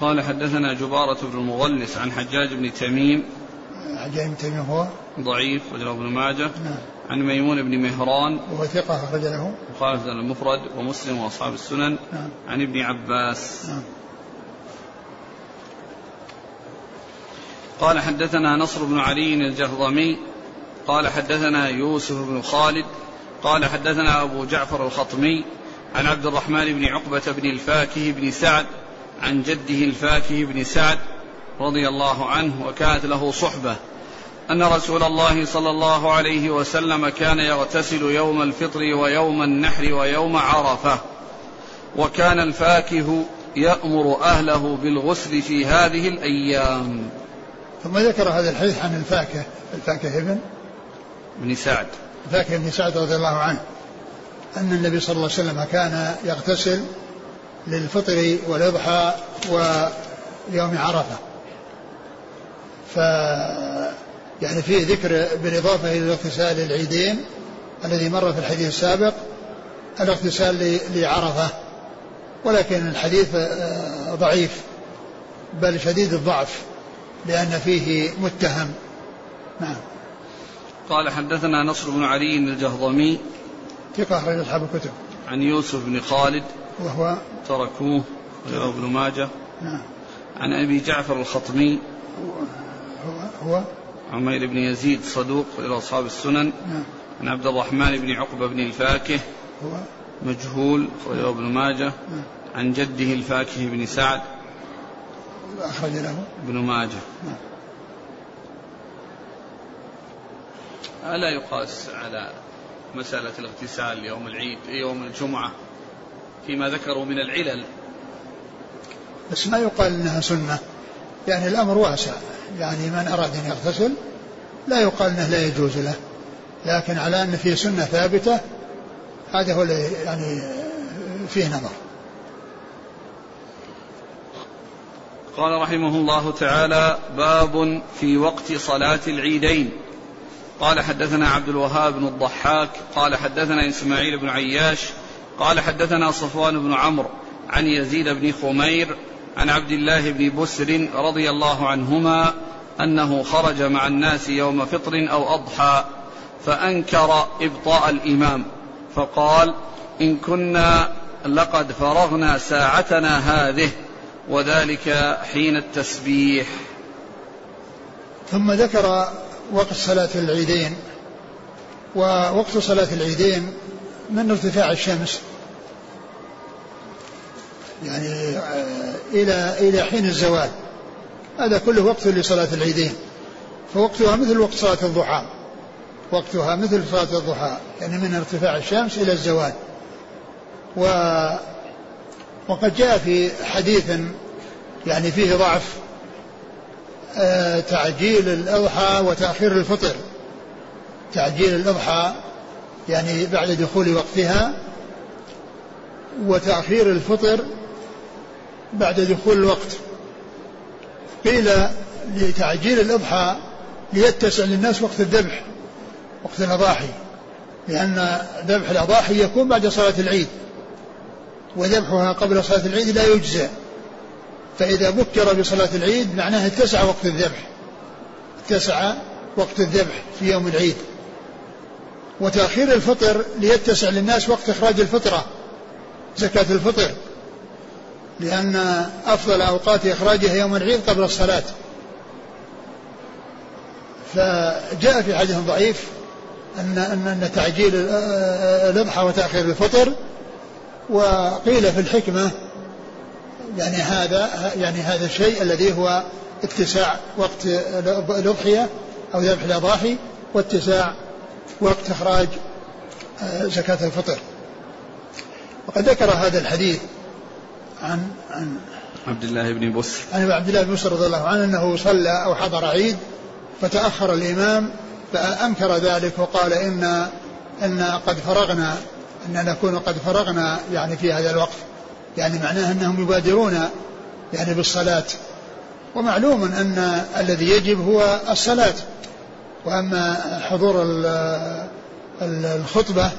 قال حدثنا جبارة بن المغلس عن حجاج بن تميم. حجاج بن تميم هو؟ ضعيف رجل ابن ماجه. نعم. عن ميمون بن مهران. وهو ثقة أخرج له. البخاري المفرد ومسلم وأصحاب السنن. نعم. عن ابن عباس. نعم. قال حدثنا نصر بن علي الجهضمي. قال حدثنا يوسف بن خالد. قال حدثنا أبو جعفر الخطمي. عن عبد الرحمن بن عقبة بن الفاكه بن سعد. عن جده الفاكه بن سعد رضي الله عنه وكانت له صحبة. أن رسول الله صلى الله عليه وسلم كان يغتسل يوم الفطر ويوم النحر ويوم عرفة. وكان الفاكه يأمر أهله بالغسل في هذه الأيام. ثم ذكر هذا الحديث عن الفاكه. الفاكه ابن؟ بن سعد. الفاكه بن سعد رضي الله عنه. أن النبي صلى الله عليه وسلم كان يغتسل للفطر والإضحى ويوم عرفة. ف يعني فيه ذكر بالإضافة إلى الاغتسال للعيدين الذي مر في الحديث السابق الاغتسال لعرفة. ولكن الحديث آه، ضعيف بل شديد الضعف لأن فيه متهم. نعم. قال حدثنا نصر بن علي الجهضمي ثقة أخرج أصحاب الكتب. عن يوسف بن خالد وهو تركوه غير ابن ماجه. نعم. عن أبي جعفر الخطمي. هو هو عمير بن يزيد صدوق إلى أصحاب السنن. نعم. عن عبد الرحمن بن عقبة بن الفاكه. هو مجهول أخرجه ابن ماجه. عن جده الفاكه بن سعد. أخرج له. ابن ماجه. نعم. ألا يقاس على مسألة الاغتسال يوم العيد يوم الجمعة؟ فيما ذكروا من العلل. بس ما يقال إنها سنة. يعني الأمر واسع. يعني من أراد أن يغتسل لا يقال إنه لا يجوز له. لكن على أن في سنة ثابتة هذا هو يعني فيه نظر. قال رحمه الله تعالى باب في وقت صلاة العيدين. قال حدثنا عبد الوهاب بن الضحاك قال حدثنا إسماعيل بن عياش قال حدثنا صفوان بن عمرو عن يزيد بن خمير عن عبد الله بن بسر رضي الله عنهما أنه خرج مع الناس يوم فطر أو أضحى فأنكر إبطاء الإمام فقال إن كنا لقد فرغنا ساعتنا هذه وذلك حين التسبيح. ثم ذكر وقت صلاة العيدين ووقت صلاة العيدين من ارتفاع الشمس يعني آه، إلى إلى حين الزوال. هذا كله وقت لصلاة العيدين. فوقتها مثل وقت صلاة الضحى. وقتها مثل صلاة الضحى يعني من ارتفاع الشمس إلى الزوال. و وقد جاء في حديث يعني فيه ضعف آه، تعجيل الأضحى وتأخير الفطر. تعجيل الأضحى يعني بعد دخول وقتها وتأخير الفطر بعد دخول الوقت. قيل لتعجيل الأضحى ليتسع للناس وقت الذبح وقت الأضاحي لأن ذبح الأضاحي يكون بعد صلاة العيد وذبحها قبل صلاة العيد لا يجزى. فإذا بكر بصلاة العيد معناه اتسع وقت الذبح اتسع وقت الذبح في يوم العيد. وتأخير الفطر ليتسع للناس وقت إخراج الفطرة زكاة الفطر. لأن أفضل أوقات إخراجها يوم العيد قبل الصلاة. فجاء في حديث ضعيف أن أن أن تعجيل الأضحى وتأخير الفطر وقيل في الحكمة يعني هذا يعني هذا الشيء الذي هو اتساع وقت الأضحية أو ذبح الأضاحي واتساع وقت إخراج آه، زكاة الفطر. وقد ذكر هذا الحديث عن عن عبد الله بن بسر عن عبد الله بن بسر رضي الله عنه أنه صلى أو حضر عيد فتأخر الإمام فأنكر ذلك وقال إن إن قد فرغنا إن نكون قد فرغنا يعني في هذا الوقت. يعني معناه أنهم يبادرون يعني بالصلاة. ومعلوم أن الذي يجب هو الصلاة. وأما حضور الخطبة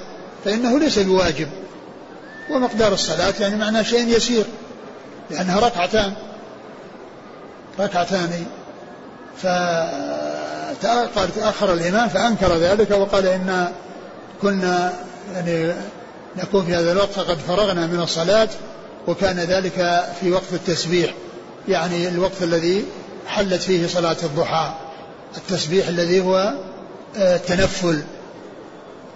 فإنه ليس بواجب. ومقدار الصلاة يعني معناه شيء يسير لأنها ركعتان. ركعتان فقال تأخر الإمام فأنكر ذلك وقال إن كنا يعني نكون في هذا الوقت فقد فرغنا من الصلاة وكان ذلك في وقت التسبيح يعني الوقت الذي حلت فيه صلاة الضحى التسبيح الذي هو آه، التنفل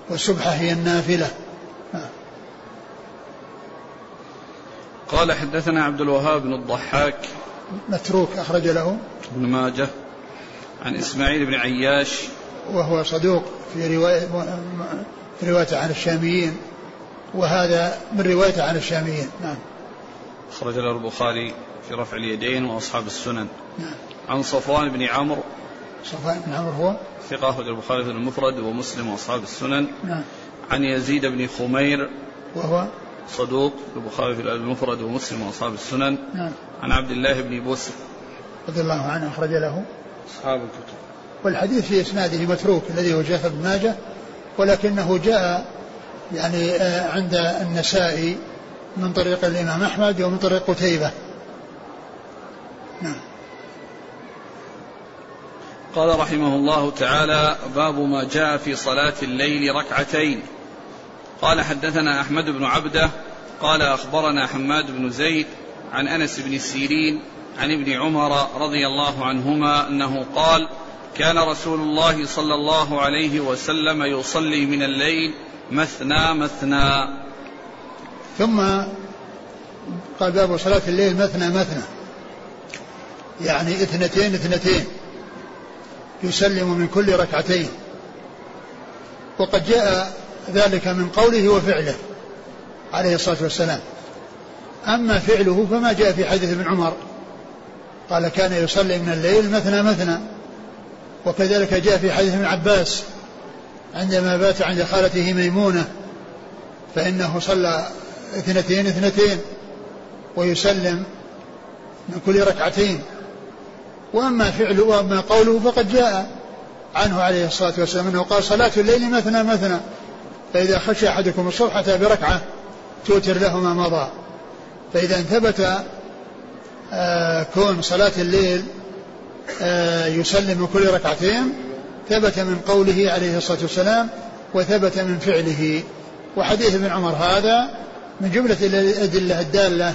والسبحة هي النافلة. قال حدثنا عبد الوهاب بن الضحاك. متروك أخرج له. ابن ماجه. عن إسماعيل بن عياش. وهو صدوق في رواية في روايته عن الشاميين. وهذا من روايته عن الشاميين. نعم. أخرج له البخاري في رفع اليدين وأصحاب السنن. نعم. عن صفوان بن عمرو. صفوان بن عمرو هو؟ ثقة أخرج البخاري في المفرد ومسلم وأصحاب السنن. نعم. عن يزيد بن خمير. وهو؟ صدوق البخاري في المفرد ومسلم وأصحاب السنن. نعم. عن عبد الله بن بوسر رضي الله عنه أخرج له. أصحاب الكتب. والحديث في إسناده متروك الذي هو جاء بن ماجه ولكنه جاء يعني آه، عند النسائي من طريق الإمام أحمد ومن طريق قتيبة. نعم. قال رحمه الله تعالى باب ما جاء في صلاة الليل ركعتين. قال حدثنا أحمد بن عبده قال أخبرنا حماد بن زيد عن أنس بن سيرين عن ابن عمر رضي الله عنهما أنه قال كان رسول الله صلى الله عليه وسلم يصلي من الليل مثنى مثنى. ثم قال باب صلاة الليل مثنى مثنى. يعني اثنتين اثنتين. يسلم من كل ركعتين. وقد جاء ذلك من قوله وفعله عليه الصلاة والسلام. أما فعله فما جاء في حديث ابن عمر. قال كان يصلي من الليل مثنى مثنى. وكذلك جاء في حديث ابن عباس عندما بات عند خالته ميمونة فإنه صلى اثنتين اثنتين ويسلم من كل ركعتين. وأما فعله وأما قوله فقد جاء عنه عليه الصلاة والسلام أنه قال صلاة الليل مثنى مثنى. فإذا خشى أحدكم الصبح أتى بركعة توتر له ما مضى. فإذا ثبت آه كون صلاة الليل آه يسلم كل ركعتين ثبت من قوله عليه الصلاة والسلام وثبت من فعله. وحديث ابن عمر هذا من جملة الأدلة الدالة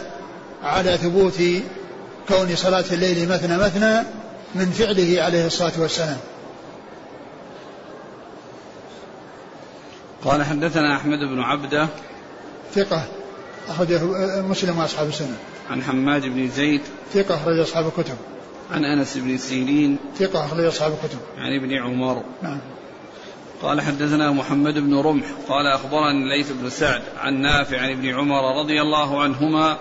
على ثبوت كون صلاة الليل مثنى مثنى من فعله عليه الصلاة والسلام. قال حدثنا أحمد بن عبدة ثقة أخرجه مسلم وأصحاب السنة. عن حماد بن زيد ثقة أخرج أصحاب الكتب. عن أنس بن سيرين ثقة أخرج أصحاب الكتب. عن ابن عمر. نعم. قال حدثنا محمد بن رمح قال أخبرني الليث بن سعد عن نافع عن ابن عمر رضي الله عنهما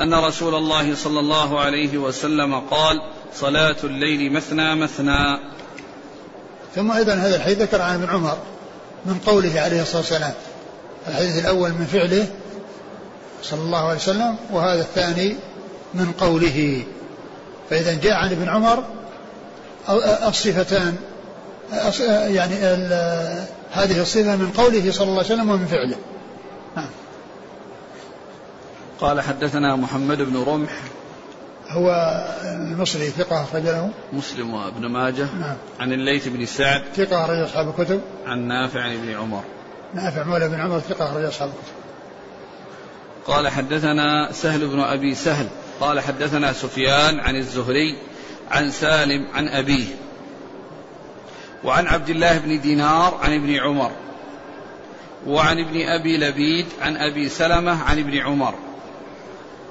أن رسول الله صلى الله عليه وسلم قال صلاة الليل مثنى مثنى ثم أيضا هذا الحديث ذكر عن ابن عمر. من قوله عليه الصلاة والسلام الحديث الأول من فعله صلى الله عليه وسلم وهذا الثاني من قوله. فإذا جاء عن ابن عمر الصفتان يعني هذه الصفة من قوله صلى الله عليه وسلم ومن فعله. نعم. قال حدثنا محمد بن رمح هو المصري ثقة أخرج له؟ مسلم وابن ماجه. نعم. عن الليث بن سعد. ثقة أخرج أصحاب الكتب. عن نافع عن ابن عمر. نافع مولى بن عمر ثقة أخرج أصحاب الكتب. قال حدثنا سهل بن أبي سهل. قال حدثنا سفيان عن الزهري عن سالم عن أبيه. وعن عبد الله بن دينار عن ابن عمر. وعن ابن أبي لبيد عن أبي سلمة عن ابن عمر.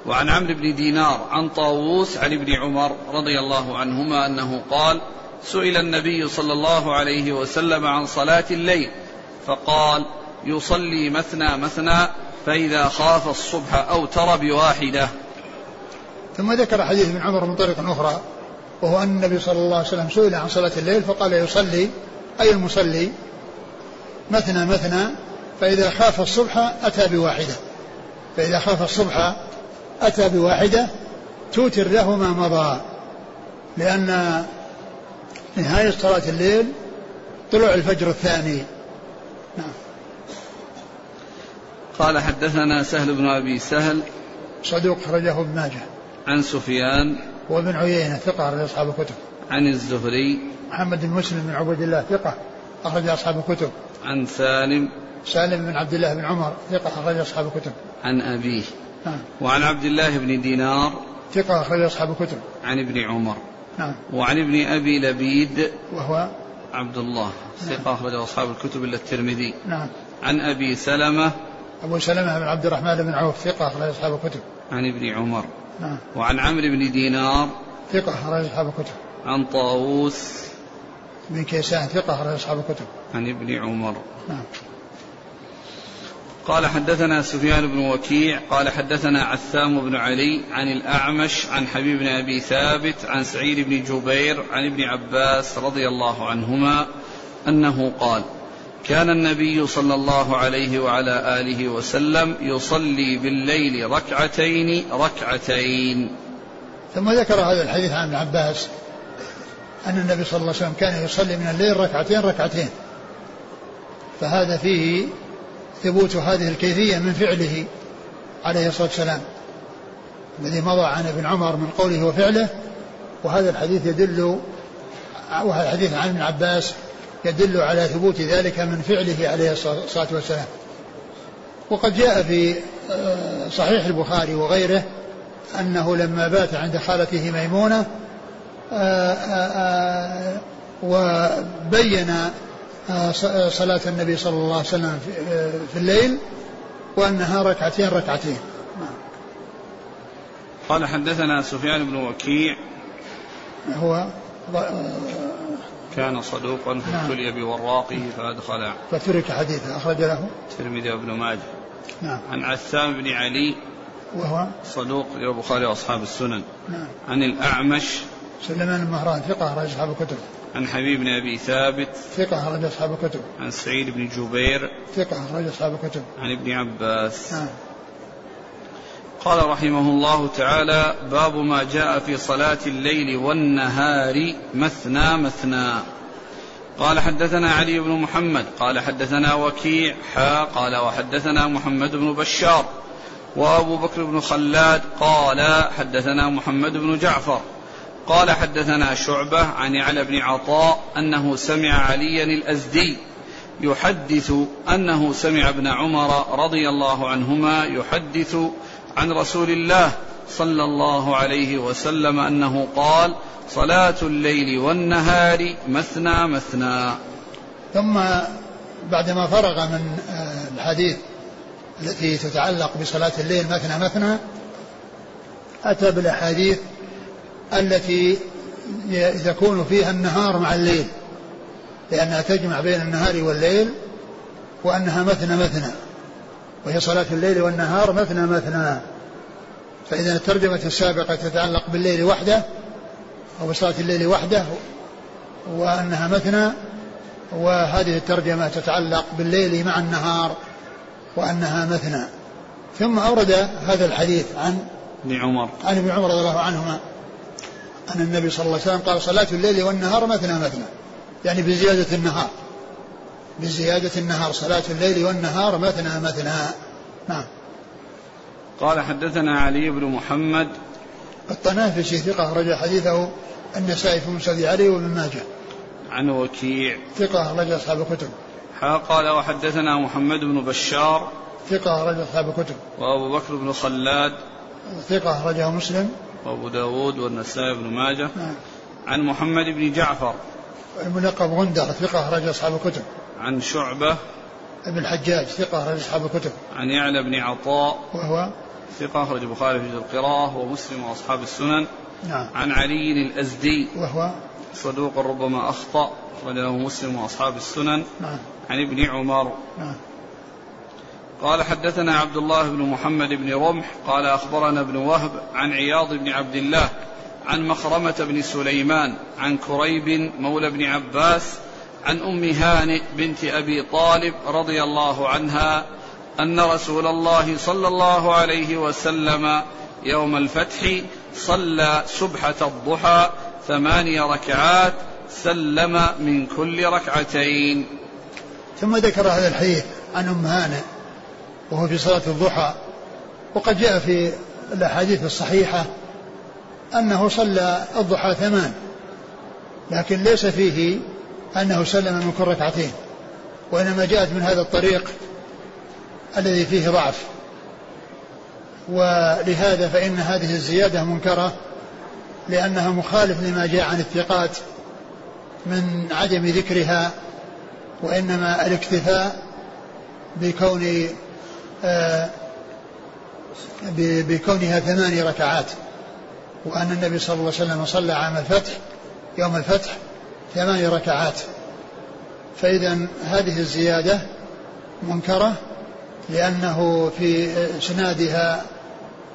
وعن عمرو بن دينار عن طاووس عن ابن عمر رضي الله عنهما أنه قال سئل النبي صلى الله عليه وسلم عن صلاة الليل فقال يصلي مثنى مثنى فإذا خاف الصبح اوتر بواحدة. ثم ذكر حديث ابن عمر من طريق أخرى وهو أن النبي صلى الله عليه وسلم سئل عن صلاة الليل فقال يصلي أي المصلي؟ مثنى مثنى فإذا خاف الصبح أتى بواحدة فإذا خاف الصبح أتى بواحدة توتر له ما مضى لأن نهاية صلاة الليل طلوع الفجر الثاني. نعم. قال حدثنا سهل بن أبي سهل صدوق خرجه ابن ماجه. عن سفيان وابن عيينة ثقة أخرج أصحاب الكتب. عن الزهري محمد بن مسلم بن عبد الله ثقة أخرج أصحاب الكتب. عن سالم سالم بن عبد الله بن عمر ثقة أخرج أصحاب الكتب. عن أبيه. نعم. وعن عبد الله بن دينار ثقة أخرج أصحاب الكتب. عن ابن عمر نعم. وعن ابن أبي لبيد وهو عبد الله. ثقة أخرج أصحاب الكتب إلا الترمذي. نعم. عن أبي سلمة أبو سلمة بن عبد الرحمن بن عوف ثقة أخرج أصحاب الكتب. عن ابن عمر نعم. وعن عمرو بن دينار ثقة أخرج أصحاب الكتب. عن طاووس بن كيسان ثقة أخرج أصحاب الكتب. عن ابن عمر. نعم. قال حدثنا سفيان بن وكيع قال حدثنا عثام بن علي عن الأعمش عن حبيب بن أبي ثابت عن سعيد بن جبير عن ابن عباس رضي الله عنهما أنه قال كان النبي صلى الله عليه وعلى آله وسلم يصلي بالليل ركعتين ركعتين. ثم ذكر هذا الحديث عن ابن عباس أن النبي صلى الله عليه وسلم كان يصلي من الليل ركعتين ركعتين. فهذا فيه ثبوت هذه الكيفية من فعله عليه الصلاة والسلام الذي مضى عن ابن عمر من قوله وفعله وهذا الحديث يدل وهذا الحديث عن ابن عباس يدل على ثبوت ذلك من فعله عليه الصلاة والسلام. وقد جاء في آه، صحيح البخاري وغيره أنه لما بات عند خالته ميمونة آه، آه، وبين صلاة النبي صلى الله عليه وسلم في الليل وأنها ركعتين ركعتين. نعم. قال حدثنا سفيان بن وكيع. هو كان صدوقا نعم. فابتلي بوراقه فأدخل فترك حديثه أخرج له الترمذي وابن ماجه. نعم. عن عثام بن علي وهو صدوق البخاري وأصحاب السنن. نعم. عن الأعمش سليمان المهران ثقة أخرج أصحاب الكتب. عن حبيب بن أبي ثابت ثقة أخرج أصحاب الكتب. عن سعيد بن جبير ثقة أخرج أصحاب الكتب. عن ابن عباس. نعم. قال رحمه الله تعالى باب ما جاء في صلاة الليل والنهار مثنى مثنى. قال حدثنا علي بن محمد قال حدثنا وكيع حا قال وحدثنا محمد بن بشار وأبو بكر بن خلاد قال حدثنا محمد بن جعفر. قال حدثنا شعبة عن يعلى بن عطاء أنه سمع عليا الأزدي يحدث أنه سمع ابن عمر رضي الله عنهما يحدث عن رسول الله صلى الله عليه وسلم أنه قال صلاة الليل والنهار مثنى مثنى ثم بعدما فرغ من آه، الحديث التي تتعلق بصلاة الليل مثنى مثنى أتى بالأحاديث التي تكون فيها النهار مع الليل لأنها تجمع بين النهار والليل وأنها مثنى مثنى وهي صلاة الليل والنهار مثنى مثنى. فإذا الترجمة السابقة تتعلق بالليل وحده أو بصلاة الليل وحده وأنها مثنى وهذه الترجمة تتعلق بالليل مع النهار وأنها مثنى. ثم أورد هذا الحديث عن ابن عمر. عن ابن عمر رضي الله عنهما. أن النبي صلى الله عليه وسلم قال صلاة الليل والنهار مثنى مثنى. يعني بزيادة النهار. بزيادة النهار. صلاة الليل والنهار مثنى مثنى. نعم. قال حدثنا علي بن محمد. الطنافسي ثقة أخرج حديثه النسائي في مسند علي وابن ماجه. عن وكيع. ثقة أخرج أصحاب الكتب. قال وحدثنا محمد بن بشار. ثقة أخرج أصحاب الكتب. وأبو بكر بن خلاد. ثقة أخرجه مسلم. وأبو داود والنسائي بن ماجه. نعم. عن محمد بن جعفر. الملقب غندر ثقة أخرج أصحاب الكتب. عن شعبة. ابن الحجاج ثقة أخرج أصحاب الكتب. عن يعلى بن عطاء. وهو؟ ثقة أخرج البخاري في القراءة ومسلم وأصحاب السنن. نعم. عن علي الأزدي. وهو؟ صدوق ربما أخطأ له مسلم وأصحاب السنن. نعم. عن ابن عمر. نعم. قال حدثنا عبد الله بن محمد بن رمح قال أخبرنا ابن وهب عن عياض بن عبد الله عن مخرمة بن سليمان عن كريب مولى بن عباس عن أم هانئ بنت أبي طالب رضي الله عنها أن رسول الله صلى الله عليه وسلم يوم الفتح صلى سبحة الضحى ثماني ركعات سلم من كل ركعتين. ثم ذكر هذا الحديث عن أم هانئ وهو في صلاة الضحى. وقد جاء في الأحاديث الصحيحة أنه صلى الضحى ثمان لكن ليس فيه أنه سلم من كل ركعتين وإنما جاءت من هذا الطريق الذي فيه ضعف. ولهذا فإن هذه الزيادة منكرة لأنها مخالف لما جاء عن الثقات من عدم ذكرها وإنما الاكتفاء بكون بكونها ثماني ركعات وأن النبي صلى الله عليه وسلم صلى عام الفتح يوم الفتح ثماني ركعات. فإذا هذه الزيادة منكرة لأنه في إسنادها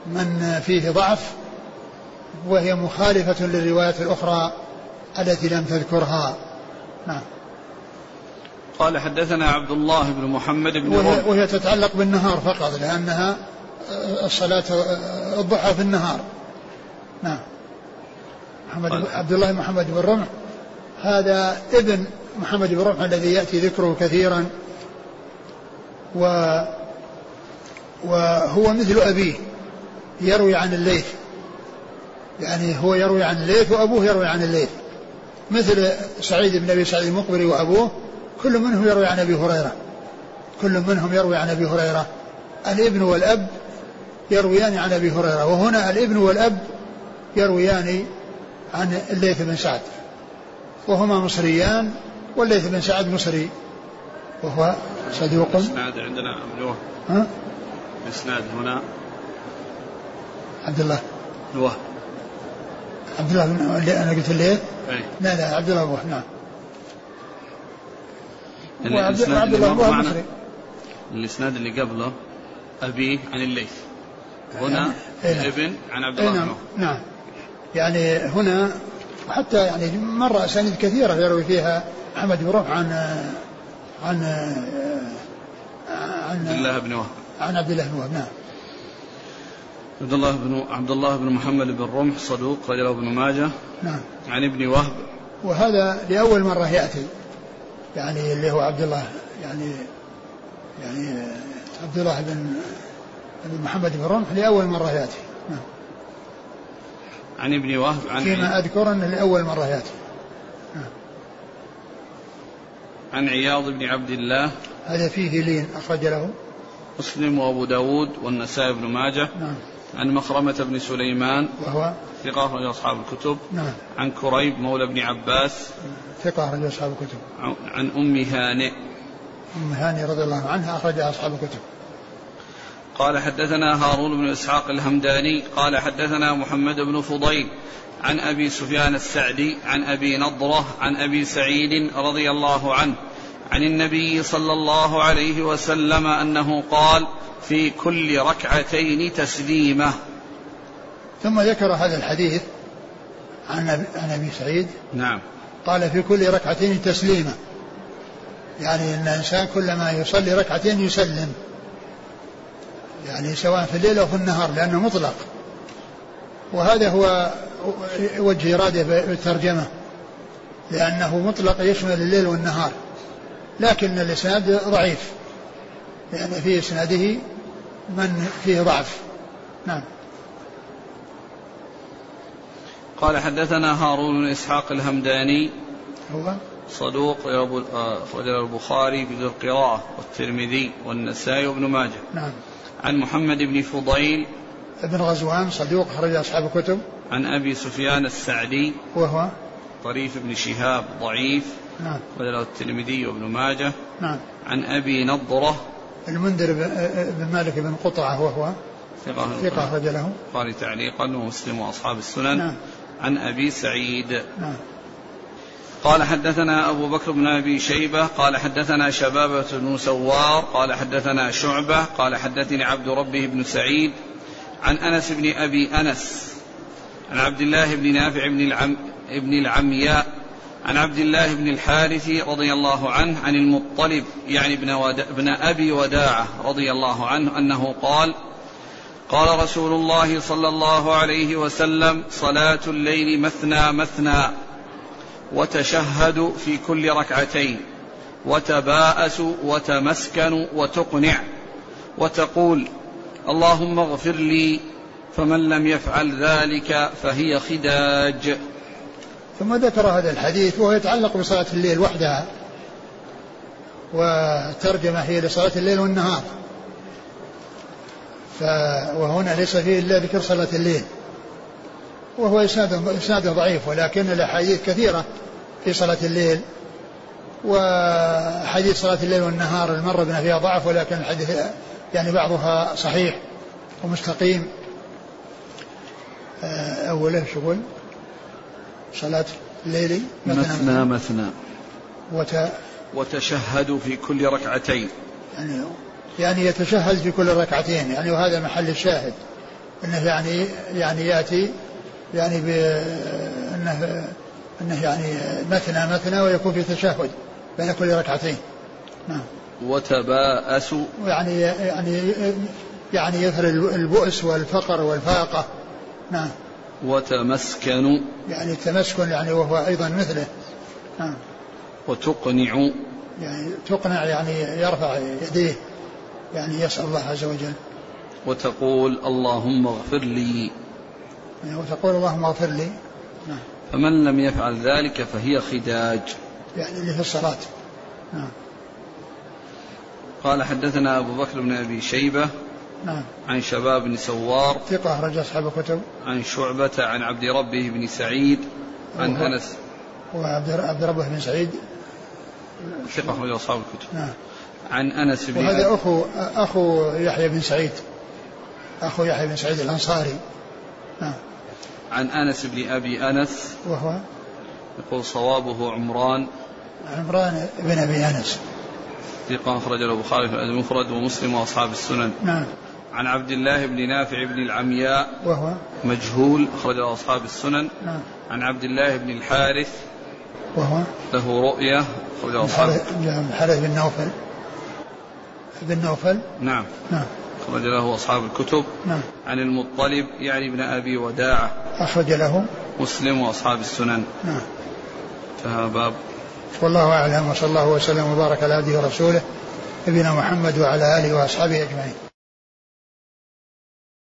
من فيه ضعف وهي مخالفة للروايات الأخرى التي لم تذكرها. نعم. قال حدثنا عبد الله بن محمد بن وهي, وهي تتعلق بالنهار فقط لأنها الصلاة الضحى في النهار. نعم. محمد عبد الله محمد بن رمح هذا ابن محمد بن رمح الذي يأتي ذكره كثيرا و وهو مثل أبيه يروي عن الليث. يعني هو يروي عن الليث وأبوه يروي عن الليث. مثل سعيد بن أبي سعيد المقبري وأبوه كل منهم يروي عن أبي هريرة. كل منهم يروي عن أبي هريرة. الابن والأب يرويان عن أبي هريرة. وهنا الابن والأب يرويان عن الليث بن سعد. وهما مصريان والليث بن سعد مصري. وهو صدوق. الاسناد عندنا الوهب ها؟ الاسناد هنا. عبد الله. الوهب عبد الله بن أنا قلت الليث؟ اي لا لا عبد الله بن نعم. الإسناد اللي مر معنا الإسناد اللي قبله ابيه عن الليث. هنا إيه. نعم. ابن عن عبد اي الله نعم. نعم. يعني هنا حتى يعني مر أسانيد كثيرة يروي فيها أحمد بن رفع عن عن عن عبد الله بن وهب. عن عبد الله بن وهب نعم. عبد الله بن عبد الله بن محمد بن رمح صدوق رجله ابن ماجه. نعم. عن ابن وهب. وهذا لأول مرة يأتي. يعني اللي هو عبد الله يعني يعني عبد الله بن بن محمد بن رمح لأول مرة يأتي. نعم. عن ابن وهب عن فيما أذكر أنه لأول مرة يأتي. عن عياض بن عبد الله هذا فيه لين أخرج له. مسلم وأبو داود والنسائي بن ماجه. نعم. عن مخرمة بن سليمان وهو ثقة أخرج أصحاب الكتب نعم. عن كريب مولى بن عباس ثقة أخرج أصحاب الكتب. عن أم هانئ. أم هاني رضي الله عنها أخرج أصحاب الكتب. قال حدثنا هارون بن إسحاق الهمداني قال حدثنا محمد بن فضيل عن أبي سفيان السعدي عن أبي نضرة عن أبي سعيد رضي الله عنه عن النبي صلى الله عليه وسلم أنه قال في كل ركعتين تسليمة. ثم ذكر هذا الحديث عن عن أبي سعيد. نعم. قال في كل ركعتين تسليمة. يعني أن الإنسان كلما يصلي ركعتين يسلم. يعني سواء في الليل أو في النهار لأنه مطلق. وهذا هو وجه إرادة بالترجمة. لأنه مطلق يشمل الليل والنهار. لكن الإسناد ضعيف. لأن في إسناده من فيه ضعف. نعم. قال حدثنا هارون بن إسحاق الهمداني. هو؟ صدوق أخرج له البخاري في القراءة والترمذي والنسائي وابن ماجه. نعم. عن محمد بن فضيل. ابن غزوان صدوق خرج أصحاب الكتب. عن أبي سفيان السعدي. وهو؟ طريف بن شهاب ضعيف. نعم. أخرج له الترمذي وابن ماجه. نعم. عن أبي نضرة. المنذر بن مالك بن قطعة وهو ثقة ثقة أخرج له. البخاري تعليقا ومسلم وأصحاب السنن. نعم. عن أبي سعيد. نعم. قال حدثنا أبو بكر بن أبي شيبة. قال حدثنا شبابة بن سوار. قال حدثنا شعبة. قال حدثني عبد ربه بن سعيد. عن أنس بن أبي أنس. عن عبد الله بن نافع بن العم ابن العمياء. عن عبد الله بن الحارث رضي الله عنه عن المطلب يعني ابن, ود... ابن أبي وداعة رضي الله عنه أنه قال قال رسول الله صلى الله عليه وسلم صلاة الليل مثنى مثنى وتشهد في كل ركعتين وتباءس وتمسكن وتقنع وتقول اللهم اغفر لي فمن لم يفعل ذلك فهي خداج. ثم ذكر هذا الحديث وهو يتعلق بصلاة الليل وحدها والترجمة هي لصلاة الليل والنهار. ف وهنا ليس فيه إلا ذكر صلاة الليل. وهو إسناده إسناده ضعيف ولكن الأحاديث كثيرة في صلاة الليل. وحديث صلاة الليل والنهار المر بنا فيها ضعف ولكن الحديث يعني بعضها صحيح ومستقيم. أوله شو؟ صلاة الليل مثنى. مثنى وت وتشهد في كل ركعتين. يعني يعني يتشهد في كل ركعتين. يعني وهذا محل الشاهد. إنه يعني يعني ياتي يعني بانه إنه يعني مثنى مثنى ويكون في تشهد بين كل ركعتين. نعم. وتباءس. يعني يعني يعني يظهر البؤس والفقر والفاقة. نعم. وتمسكن. يعني التمسكن يعني وهو أيضا مثله. نعم. وتقنع. يعني تقنع يعني يرفع يديه. يعني يسأل الله عز وجل. وتقول اللهم اغفر لي. يعني وتقول اللهم اغفر لي. نعم. فمن لم يفعل ذلك فهي خداج. يعني اللي في الصلاة نعم. قال حدثنا أبو بكر بن أبي شيبة. نعم. عن شباب بن سوار ثقة رجل أصحاب الكتب. عن شعبة عن عبد ربه بن سعيد عن أنس. وعبد عبد ربه بن سعيد. ثقة أخرج أصحاب الكتب. نعم. عن أنس بن وهذا أخو أخو يحيى بن سعيد. أخو يحيى بن سعيد الأنصاري. نعم. عن أنس بن أبي أنس. وهو؟ يقول صوابه عمران. عمران بن أبي أنس. ثقة أخرج له البخاري في الأدب المفرد ومسلم وأصحاب السنن. نعم. عن عبد الله بن نافع بن العمياء وهو مجهول أخرج أصحاب السنن. نعم. عن عبد الله بن الحارث وهو له رؤية أخرج أصحاب الحارث الحارث بن نوفل. بن نوفل؟ نعم. نعم. أخرج له أصحاب الكتب. نعم. عن المطلب يعني ابن أبي وداعة. أخرج له مسلم وأصحاب السنن. نعم. انتهى باب. والله أعلم وصلى الله وسلم وبارك على عبده ورسوله نبينا محمد وعلى آله وأصحابه أجمعين.